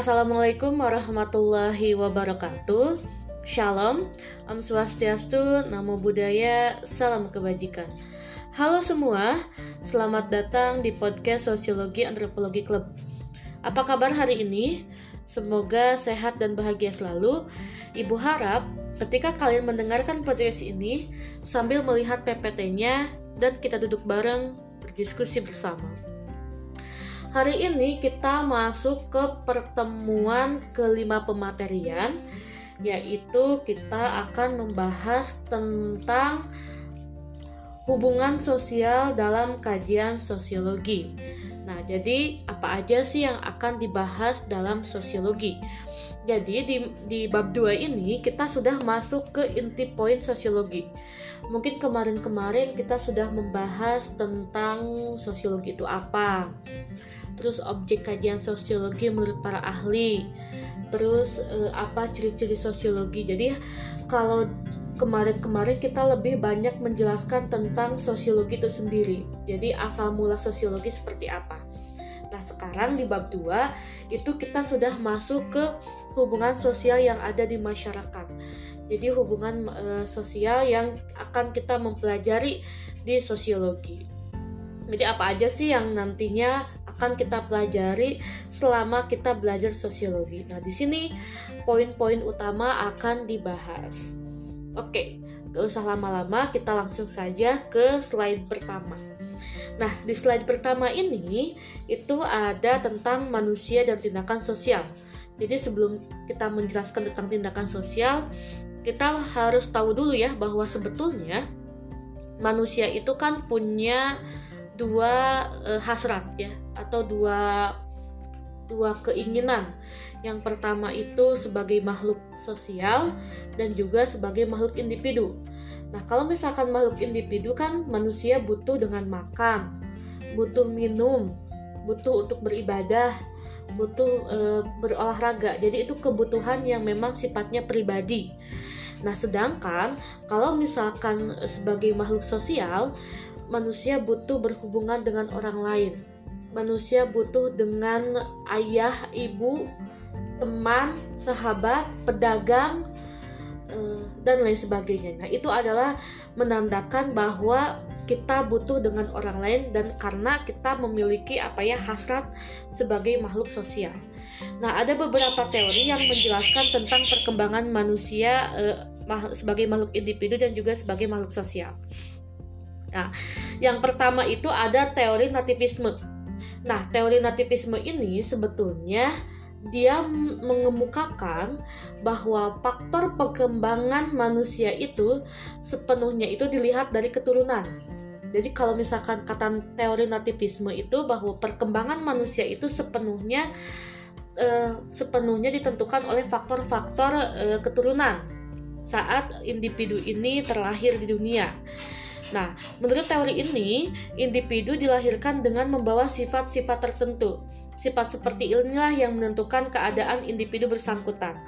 Assalamualaikum warahmatullahi wabarakatuh. Shalom, Om Swastiastu, Namo Buddhaya, Salam Kebajikan. Halo semua, selamat datang di podcast Sosiologi Antropologi Club. Apa kabar hari ini? Semoga sehat dan bahagia selalu. Ibu harap ketika kalian mendengarkan podcast ini sambil melihat PPT-nya dan kita duduk bareng berdiskusi bersama. Hari ini kita masuk ke pertemuan kelima pematerian yaitu kita akan membahas tentang hubungan sosial dalam kajian sosiologi. Nah, jadi apa aja sih yang akan dibahas dalam sosiologi? Jadi di, di bab 2 ini kita sudah masuk ke inti poin sosiologi. Mungkin kemarin-kemarin kita sudah membahas tentang sosiologi itu apa terus objek kajian sosiologi menurut para ahli, terus uh, apa ciri-ciri sosiologi. Jadi kalau kemarin-kemarin kita lebih banyak menjelaskan tentang sosiologi itu sendiri. Jadi asal mula sosiologi seperti apa. Nah, sekarang di bab 2 itu kita sudah masuk ke hubungan sosial yang ada di masyarakat. Jadi hubungan uh, sosial yang akan kita mempelajari di sosiologi. Jadi apa aja sih yang nantinya akan kita pelajari selama kita belajar sosiologi. Nah, di sini poin-poin utama akan dibahas. Oke, gak usah lama-lama, kita langsung saja ke slide pertama. Nah, di slide pertama ini itu ada tentang manusia dan tindakan sosial. Jadi sebelum kita menjelaskan tentang tindakan sosial, kita harus tahu dulu ya bahwa sebetulnya manusia itu kan punya dua e, hasrat ya atau dua dua keinginan. Yang pertama itu sebagai makhluk sosial dan juga sebagai makhluk individu. Nah, kalau misalkan makhluk individu kan manusia butuh dengan makan, butuh minum, butuh untuk beribadah, butuh e, berolahraga. Jadi itu kebutuhan yang memang sifatnya pribadi. Nah, sedangkan kalau misalkan sebagai makhluk sosial, manusia butuh berhubungan dengan orang lain. Manusia butuh dengan ayah, ibu, teman, sahabat, pedagang, eh, dan lain sebagainya. Nah, itu adalah menandakan bahwa kita butuh dengan orang lain dan karena kita memiliki apa ya hasrat sebagai makhluk sosial. Nah, ada beberapa teori yang menjelaskan tentang perkembangan manusia eh, sebagai makhluk individu dan juga sebagai makhluk sosial. Nah, yang pertama itu ada teori nativisme. Nah, teori nativisme ini sebetulnya dia mengemukakan bahwa faktor perkembangan manusia itu sepenuhnya itu dilihat dari keturunan. Jadi kalau misalkan kata teori nativisme itu bahwa perkembangan manusia itu sepenuhnya eh, sepenuhnya ditentukan oleh faktor-faktor eh, keturunan saat individu ini terlahir di dunia. Nah, menurut teori ini, individu dilahirkan dengan membawa sifat-sifat tertentu. Sifat seperti inilah yang menentukan keadaan individu bersangkutan.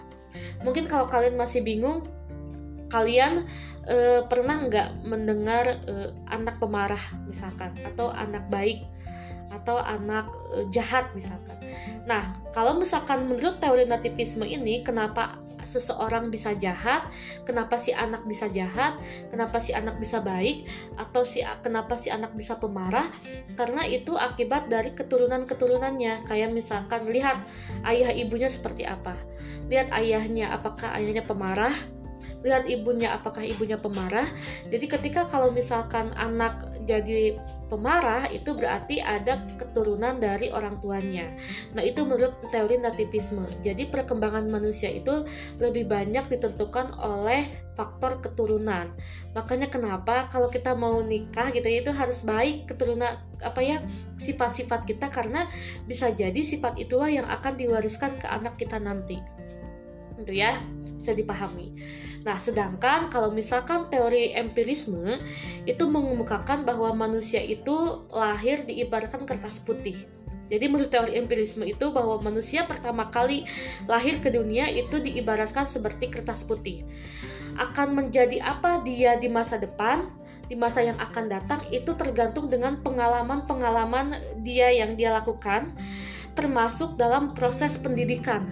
Mungkin kalau kalian masih bingung, kalian e, pernah nggak mendengar e, anak pemarah misalkan, atau anak baik, atau anak e, jahat misalkan. Nah, kalau misalkan menurut teori nativisme ini, kenapa seseorang bisa jahat, kenapa si anak bisa jahat, kenapa si anak bisa baik, atau si kenapa si anak bisa pemarah, karena itu akibat dari keturunan-keturunannya. Kayak misalkan lihat ayah ibunya seperti apa, lihat ayahnya apakah ayahnya pemarah, lihat ibunya apakah ibunya pemarah. Jadi ketika kalau misalkan anak jadi pemarah itu berarti ada keturunan dari orang tuanya. Nah, itu menurut teori nativisme. Jadi perkembangan manusia itu lebih banyak ditentukan oleh faktor keturunan. Makanya kenapa kalau kita mau nikah gitu ya itu harus baik keturunan apa ya sifat-sifat kita karena bisa jadi sifat itulah yang akan diwariskan ke anak kita nanti. Itu ya, bisa dipahami. Nah, sedangkan kalau misalkan teori empirisme itu mengemukakan bahwa manusia itu lahir diibaratkan kertas putih. Jadi menurut teori empirisme itu bahwa manusia pertama kali lahir ke dunia itu diibaratkan seperti kertas putih. Akan menjadi apa dia di masa depan, di masa yang akan datang itu tergantung dengan pengalaman-pengalaman dia yang dia lakukan termasuk dalam proses pendidikan.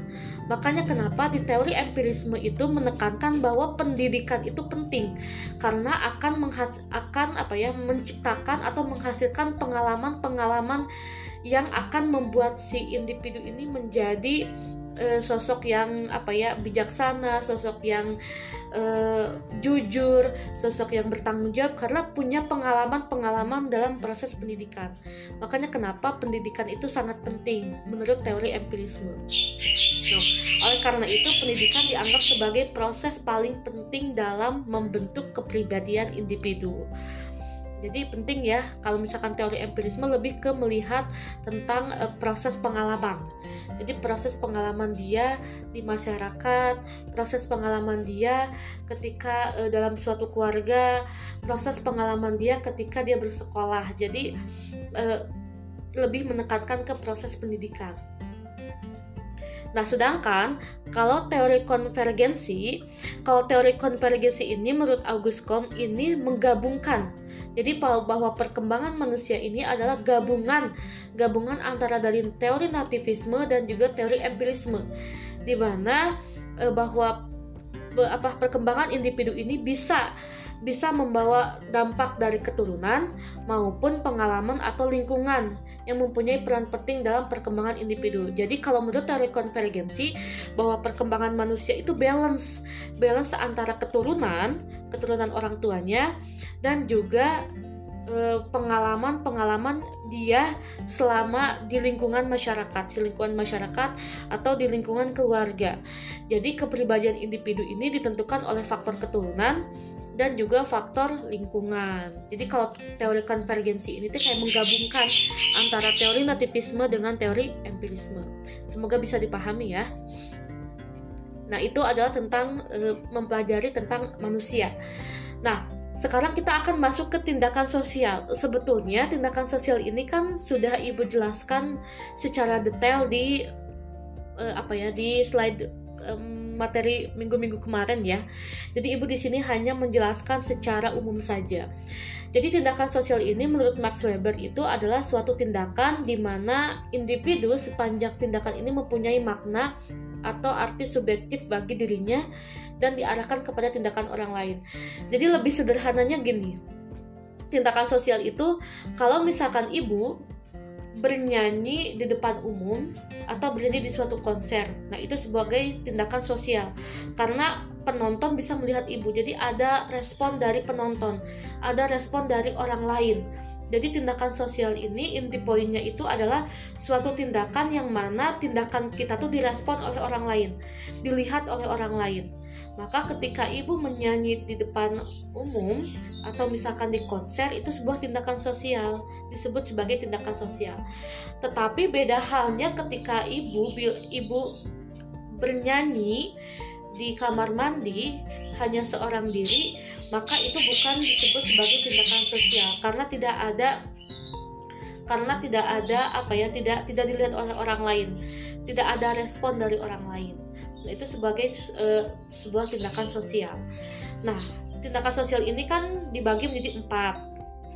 Makanya kenapa di teori empirisme itu menekankan bahwa pendidikan itu penting? Karena akan menghas akan apa ya menciptakan atau menghasilkan pengalaman-pengalaman yang akan membuat si individu ini menjadi uh, sosok yang apa ya bijaksana, sosok yang uh, jujur, sosok yang bertanggung jawab karena punya pengalaman-pengalaman dalam proses pendidikan. Makanya kenapa pendidikan itu sangat penting menurut teori empirisme. Nah, oleh karena itu pendidikan dianggap sebagai proses paling penting dalam membentuk kepribadian individu. Jadi penting ya kalau misalkan teori empirisme lebih ke melihat tentang uh, proses pengalaman. Jadi proses pengalaman dia di masyarakat, proses pengalaman dia ketika uh, dalam suatu keluarga, proses pengalaman dia ketika dia bersekolah. Jadi uh, lebih menekankan ke proses pendidikan. Nah, sedangkan kalau teori konvergensi, kalau teori konvergensi ini menurut August Comte ini menggabungkan. Jadi bahwa perkembangan manusia ini adalah gabungan gabungan antara dari teori nativisme dan juga teori empirisme. Di mana eh, bahwa apa perkembangan individu ini bisa bisa membawa dampak dari keturunan maupun pengalaman atau lingkungan yang mempunyai peran penting dalam perkembangan individu. Jadi kalau menurut teori konvergensi bahwa perkembangan manusia itu balance, balance antara keturunan, keturunan orang tuanya dan juga eh, pengalaman-pengalaman dia selama di lingkungan masyarakat, di lingkungan masyarakat atau di lingkungan keluarga. Jadi kepribadian individu ini ditentukan oleh faktor keturunan, dan juga faktor lingkungan. Jadi kalau teori konvergensi ini tuh kayak menggabungkan antara teori nativisme dengan teori empirisme. Semoga bisa dipahami ya. Nah, itu adalah tentang e, mempelajari tentang manusia. Nah, sekarang kita akan masuk ke tindakan sosial. Sebetulnya tindakan sosial ini kan sudah Ibu jelaskan secara detail di e, apa ya di slide materi minggu-minggu kemarin ya. Jadi ibu di sini hanya menjelaskan secara umum saja. Jadi tindakan sosial ini menurut Max Weber itu adalah suatu tindakan di mana individu sepanjang tindakan ini mempunyai makna atau arti subjektif bagi dirinya dan diarahkan kepada tindakan orang lain. Jadi lebih sederhananya gini. Tindakan sosial itu kalau misalkan ibu bernyanyi di depan umum atau bernyanyi di suatu konser. Nah, itu sebagai tindakan sosial. Karena penonton bisa melihat ibu. Jadi ada respon dari penonton, ada respon dari orang lain. Jadi tindakan sosial ini inti poinnya itu adalah suatu tindakan yang mana tindakan kita tuh direspon oleh orang lain, dilihat oleh orang lain. Maka ketika ibu menyanyi di depan umum atau misalkan di konser itu sebuah tindakan sosial, disebut sebagai tindakan sosial. Tetapi beda halnya ketika ibu ibu bernyanyi di kamar mandi hanya seorang diri, maka itu bukan disebut sebagai tindakan sosial. Karena tidak ada karena tidak ada apa ya tidak tidak dilihat oleh orang lain. Tidak ada respon dari orang lain itu sebagai uh, sebuah tindakan sosial. Nah, tindakan sosial ini kan dibagi menjadi empat.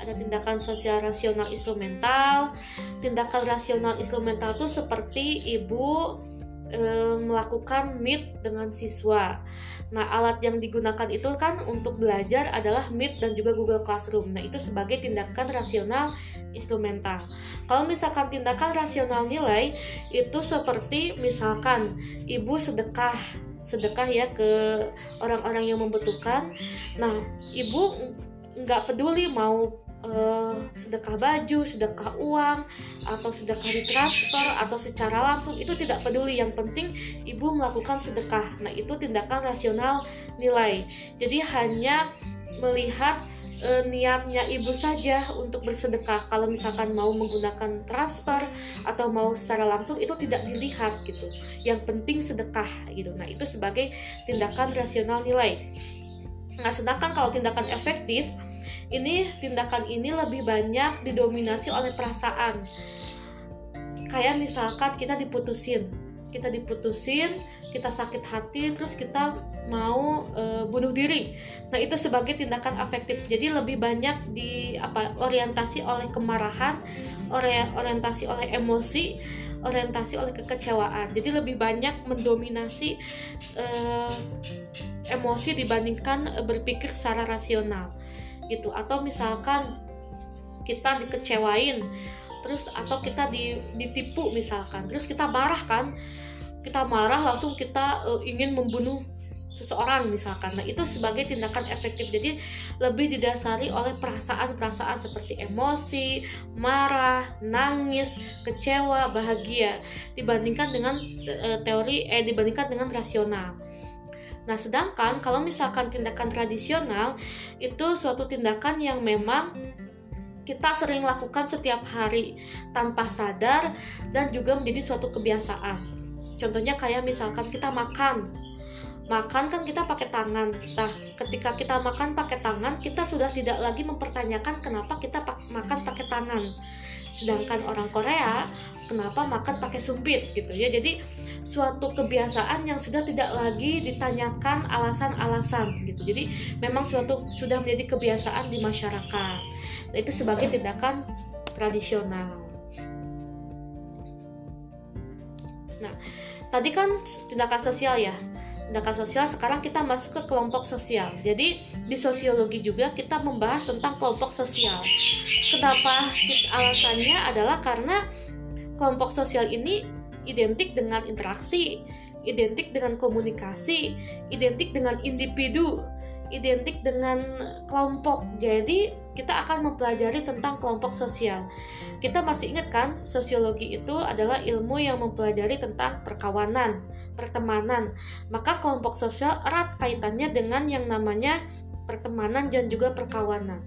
Ada tindakan sosial rasional instrumental. Tindakan rasional instrumental itu seperti ibu e, melakukan meet dengan siswa. Nah, alat yang digunakan itu kan untuk belajar adalah Meet dan juga Google Classroom. Nah, itu sebagai tindakan rasional instrumental. Kalau misalkan tindakan rasional nilai itu seperti misalkan ibu sedekah sedekah ya ke orang-orang yang membutuhkan. Nah, ibu nggak peduli mau uh, sedekah baju, sedekah uang, atau sedekah di transfer, atau secara langsung itu tidak peduli. Yang penting ibu melakukan sedekah. Nah itu tindakan rasional nilai. Jadi hanya melihat e, niatnya ibu saja untuk bersedekah. Kalau misalkan mau menggunakan transfer atau mau secara langsung itu tidak dilihat gitu. Yang penting sedekah gitu. Nah itu sebagai tindakan rasional nilai. Nah sedangkan kalau tindakan efektif ini tindakan ini lebih banyak didominasi oleh perasaan. Kayak misalkan kita diputusin. Kita diputusin kita sakit hati terus kita mau e, bunuh diri. Nah itu sebagai tindakan afektif. Jadi lebih banyak di apa orientasi oleh kemarahan orientasi oleh emosi terorientasi oleh kekecewaan. Jadi lebih banyak mendominasi uh, emosi dibandingkan uh, berpikir secara rasional gitu. Atau misalkan kita dikecewain terus atau kita ditipu misalkan terus kita marah kan? Kita marah langsung kita uh, ingin membunuh seseorang misalkan. Nah itu sebagai tindakan efektif. Jadi lebih didasari oleh perasaan-perasaan seperti emosi marah nangis kecewa bahagia dibandingkan dengan uh, teori eh dibandingkan dengan rasional Nah, sedangkan kalau misalkan tindakan tradisional itu suatu tindakan yang memang kita sering lakukan setiap hari tanpa sadar dan juga menjadi suatu kebiasaan. Contohnya kayak misalkan kita makan. Makan kan kita pakai tangan. Nah, ketika kita makan pakai tangan, kita sudah tidak lagi mempertanyakan kenapa kita makan pakai tangan. Sedangkan orang Korea, kenapa makan pakai sumpit gitu ya. Jadi suatu kebiasaan yang sudah tidak lagi ditanyakan alasan-alasan gitu. Jadi memang suatu sudah menjadi kebiasaan di masyarakat. Nah, itu sebagai tindakan tradisional. Nah, tadi kan tindakan sosial ya. Tindakan sosial sekarang kita masuk ke kelompok sosial. Jadi di sosiologi juga kita membahas tentang kelompok sosial. Kenapa? Alasannya adalah karena kelompok sosial ini identik dengan interaksi, identik dengan komunikasi, identik dengan individu, identik dengan kelompok. Jadi, kita akan mempelajari tentang kelompok sosial. Kita masih ingat kan, sosiologi itu adalah ilmu yang mempelajari tentang perkawanan, pertemanan. Maka kelompok sosial erat kaitannya dengan yang namanya pertemanan dan juga perkawanan.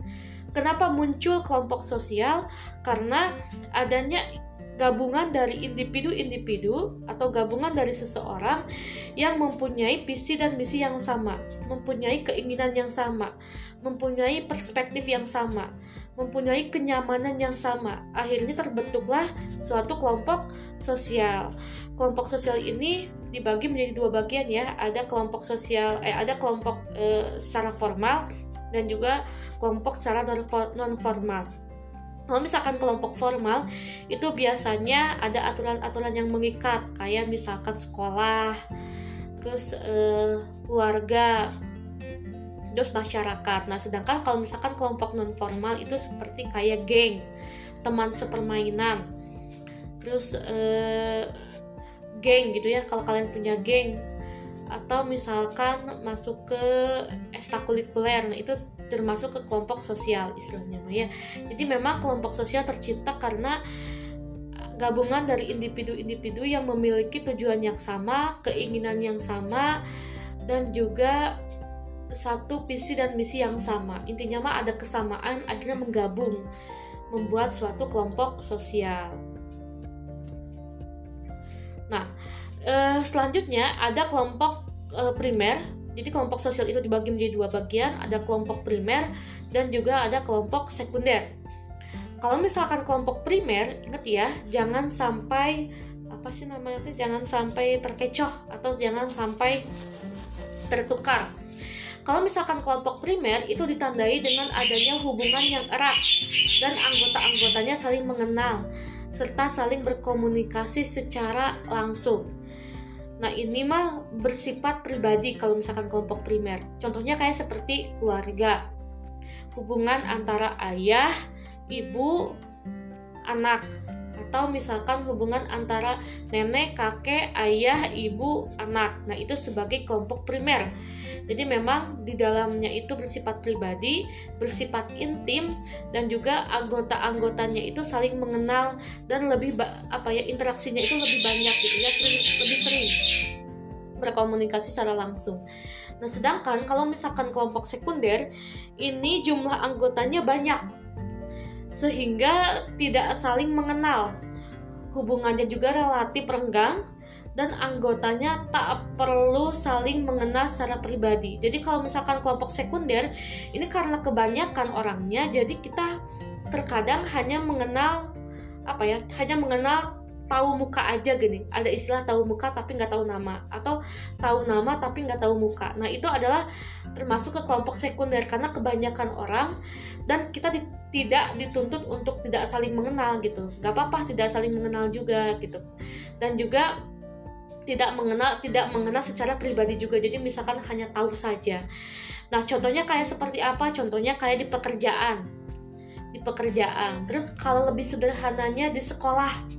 Kenapa muncul kelompok sosial? Karena adanya gabungan dari individu-individu atau gabungan dari seseorang yang mempunyai visi dan misi yang sama, mempunyai keinginan yang sama, mempunyai perspektif yang sama, mempunyai kenyamanan yang sama. Akhirnya terbentuklah suatu kelompok sosial. Kelompok sosial ini dibagi menjadi dua bagian ya. Ada kelompok sosial eh ada kelompok eh, secara formal dan juga kelompok secara non formal kalau misalkan kelompok formal itu biasanya ada aturan-aturan yang mengikat. Kayak misalkan sekolah terus eh, keluarga terus masyarakat. Nah sedangkan kalau misalkan kelompok non formal itu seperti kayak geng teman sepermainan. Terus eh, geng gitu ya kalau kalian punya geng. Atau misalkan masuk ke ekstrakurikuler. Nah itu termasuk ke kelompok sosial istilahnya ya. Jadi memang kelompok sosial tercipta karena gabungan dari individu-individu yang memiliki tujuan yang sama, keinginan yang sama, dan juga satu visi dan misi yang sama. Intinya mah ada kesamaan, akhirnya menggabung, membuat suatu kelompok sosial. Nah, eh, selanjutnya ada kelompok eh, primer jadi kelompok sosial itu dibagi menjadi dua bagian, ada kelompok primer dan juga ada kelompok sekunder. Kalau misalkan kelompok primer, ingat ya, jangan sampai apa sih namanya itu jangan sampai terkecoh atau jangan sampai tertukar. Kalau misalkan kelompok primer itu ditandai dengan adanya hubungan yang erat dan anggota-anggotanya saling mengenal serta saling berkomunikasi secara langsung. Nah ini mah bersifat pribadi kalau misalkan kelompok primer. Contohnya kayak seperti keluarga. Hubungan antara ayah, ibu, anak. Atau misalkan hubungan antara nenek, kakek, ayah, ibu, anak. Nah itu sebagai kelompok primer. Jadi memang di dalamnya itu bersifat pribadi, bersifat intim dan juga anggota-anggotanya itu saling mengenal dan lebih apa ya interaksinya itu lebih banyak gitu ya, sering, lebih sering berkomunikasi secara langsung. Nah, sedangkan kalau misalkan kelompok sekunder ini jumlah anggotanya banyak sehingga tidak saling mengenal. Hubungannya juga relatif renggang dan anggotanya tak perlu saling mengenal secara pribadi. Jadi kalau misalkan kelompok sekunder ini karena kebanyakan orangnya, jadi kita terkadang hanya mengenal apa ya, hanya mengenal tahu muka aja gini. Ada istilah tahu muka tapi nggak tahu nama. Atau tahu nama tapi nggak tahu muka. Nah itu adalah termasuk ke kelompok sekunder karena kebanyakan orang dan kita di, tidak dituntut untuk tidak saling mengenal gitu. Nggak apa-apa tidak saling mengenal juga gitu. Dan juga tidak mengenal tidak mengenal secara pribadi juga. Jadi misalkan hanya tahu saja. Nah contohnya kayak seperti apa? Contohnya kayak di pekerjaan. Di pekerjaan. Terus kalau lebih sederhananya di sekolah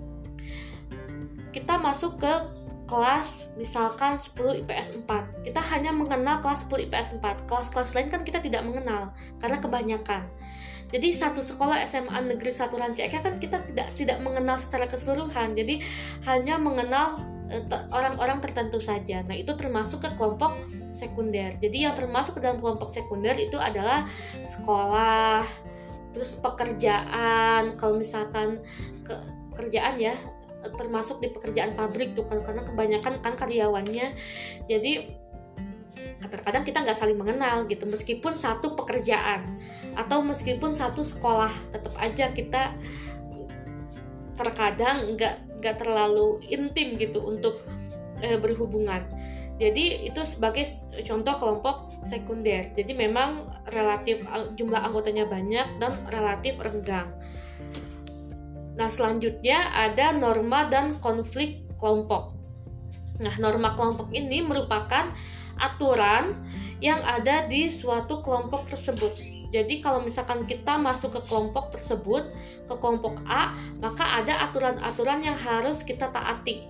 kita masuk ke kelas misalkan 10 IPS 4 kita hanya mengenal kelas 10 IPS 4 kelas-kelas lain kan kita tidak mengenal karena kebanyakan. Jadi satu sekolah SMA negeri satu Ranca kan kita tidak tidak mengenal secara keseluruhan. Jadi hanya mengenal eh, orang-orang tertentu saja. Nah itu termasuk ke kelompok sekunder. Jadi yang termasuk ke dalam kelompok sekunder itu adalah sekolah terus pekerjaan. Kalau misalkan ke kerjaan ya termasuk di pekerjaan pabrik tuh kan karena kebanyakan kan karyawannya jadi kadang-kadang kita nggak saling mengenal gitu. Meskipun satu pekerjaan atau meskipun satu sekolah tetap aja kita terkadang nggak nggak terlalu intim gitu untuk eh, berhubungan. Jadi itu sebagai contoh kelompok sekunder. Jadi memang relatif jumlah anggotanya banyak dan relatif renggang Nah, selanjutnya ada norma dan konflik kelompok. Nah, norma kelompok ini merupakan aturan yang ada di suatu kelompok tersebut. Jadi kalau misalkan kita masuk ke kelompok tersebut, ke kelompok A, maka ada aturan-aturan yang harus kita taati.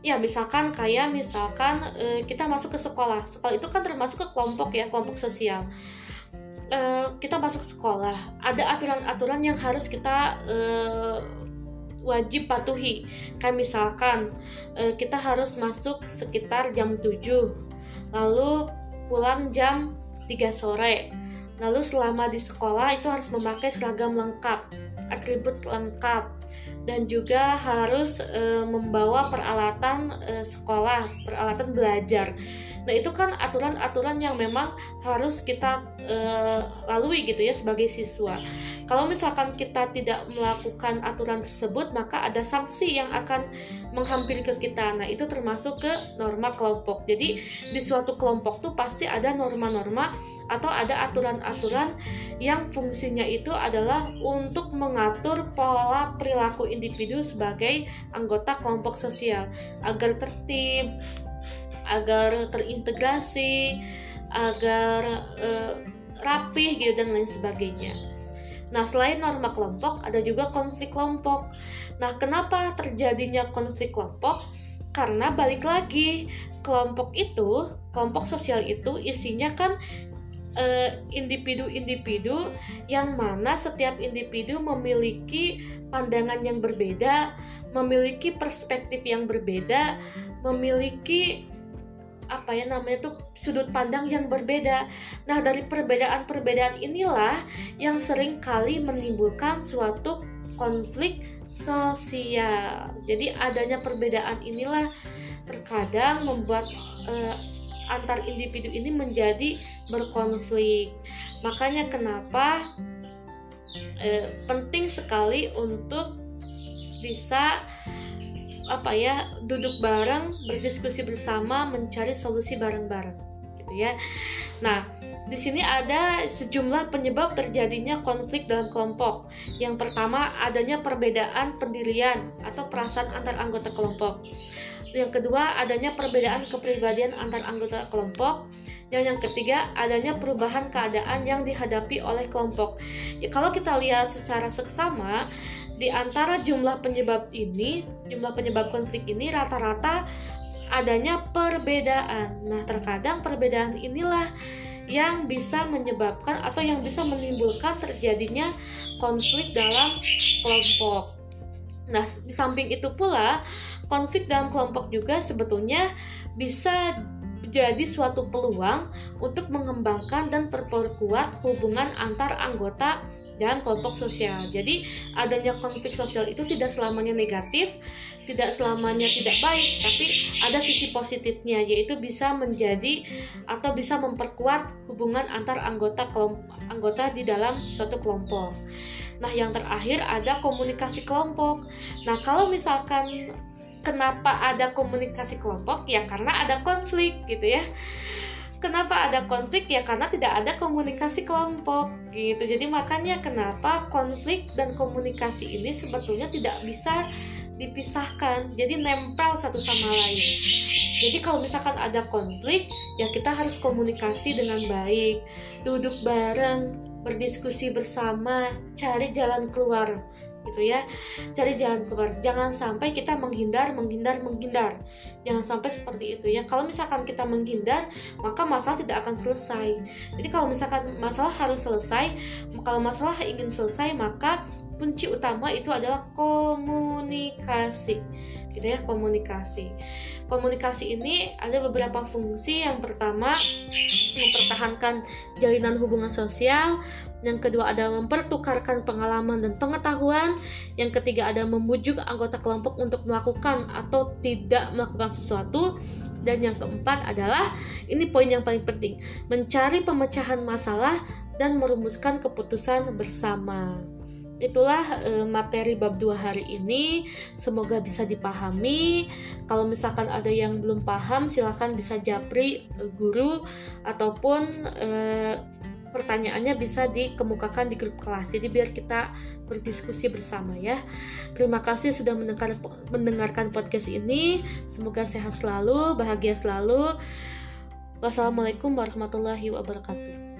Ya, misalkan kayak misalkan e, kita masuk ke sekolah. Sekolah itu kan termasuk ke kelompok ya, kelompok sosial. Uh, kita masuk sekolah. Ada aturan-aturan yang harus kita uh, wajib patuhi. Kayak misalkan uh, kita harus masuk sekitar jam 7 lalu pulang jam 3 sore. Lalu selama di sekolah itu harus memakai seragam lengkap atribut lengkap dan juga harus e, membawa peralatan e, sekolah, peralatan belajar. Nah, itu kan aturan-aturan yang memang harus kita e, lalui gitu ya sebagai siswa. Kalau misalkan kita tidak melakukan aturan tersebut, maka ada sanksi yang akan menghampiri ke kita. Nah, itu termasuk ke norma kelompok. Jadi, di suatu kelompok tuh pasti ada norma-norma atau ada aturan-aturan yang fungsinya itu adalah untuk mengatur pola perilaku individu sebagai anggota kelompok sosial agar tertib, agar terintegrasi, agar uh, rapih gitu dan lain sebagainya. Nah, selain norma kelompok, ada juga konflik kelompok. Nah, kenapa terjadinya konflik kelompok? Karena balik lagi, kelompok itu, kelompok sosial itu isinya kan Eh, individu-individu uh, yang mana setiap individu memiliki pandangan yang berbeda, memiliki perspektif yang berbeda, memiliki apa ya namanya itu sudut pandang yang berbeda. Nah, dari perbedaan-perbedaan inilah yang sering kali menimbulkan suatu konflik sosial. Jadi adanya perbedaan inilah terkadang membuat uh, antar individu ini menjadi berkonflik. Makanya kenapa eh, penting sekali untuk bisa apa ya duduk bareng, berdiskusi bersama, mencari solusi bareng-bareng, gitu ya. Nah, di sini ada sejumlah penyebab terjadinya konflik dalam kelompok. Yang pertama, adanya perbedaan pendirian atau perasaan antar anggota kelompok. Yang kedua, adanya perbedaan kepribadian antar anggota kelompok. Yang yang ketiga, adanya perubahan keadaan yang dihadapi oleh kelompok. Ya, kalau kita lihat secara seksama, di antara jumlah penyebab ini, jumlah penyebab konflik ini rata-rata adanya perbedaan. Nah, terkadang perbedaan inilah yang bisa menyebabkan atau yang bisa menimbulkan terjadinya konflik dalam kelompok. Nah, di samping itu pula, konflik dalam kelompok juga sebetulnya bisa jadi suatu peluang untuk mengembangkan dan perkuat hubungan antar anggota dalam kelompok sosial. Jadi adanya konflik sosial itu tidak selamanya negatif, tidak selamanya tidak baik, tapi ada sisi positifnya yaitu bisa menjadi atau bisa memperkuat hubungan antar anggota kelompok, anggota di dalam suatu kelompok. Nah, yang terakhir ada komunikasi kelompok. Nah, kalau misalkan kenapa ada komunikasi kelompok? Ya karena ada konflik gitu ya. Kenapa ada konflik ya karena tidak ada komunikasi kelompok gitu. Jadi makanya kenapa konflik dan komunikasi ini sebetulnya tidak bisa dipisahkan. Jadi nempel satu sama lain. Jadi kalau misalkan ada konflik, ya kita harus komunikasi dengan baik, duduk bareng, berdiskusi bersama, cari jalan keluar gitu ya. Cari jalan keluar jangan sampai kita menghindar menghindar menghindar. Jangan sampai seperti itu ya. Kalau misalkan kita menghindar maka masalah tidak akan selesai. Jadi kalau misalkan masalah harus selesai kalau masalah ingin selesai maka kunci utama itu adalah komunikasi gitu ya komunikasi. Komunikasi ini ada beberapa fungsi. Yang pertama mempertahankan jalinan hubungan sosial. Yang kedua ada mempertukarkan pengalaman dan pengetahuan. Yang ketiga ada membujuk anggota kelompok untuk melakukan atau tidak melakukan sesuatu. Dan yang keempat adalah ini poin yang paling penting mencari pemecahan masalah dan merumuskan keputusan bersama itulah e, materi bab dua hari ini. Semoga bisa dipahami. Kalau misalkan ada yang belum paham silahkan bisa japri e, guru ataupun e, pertanyaannya bisa dikemukakan di grup kelas. Jadi biar kita berdiskusi bersama ya. Terima kasih sudah mendengar, mendengarkan podcast ini. Semoga sehat selalu bahagia selalu. Wassalamualaikum warahmatullahi wabarakatuh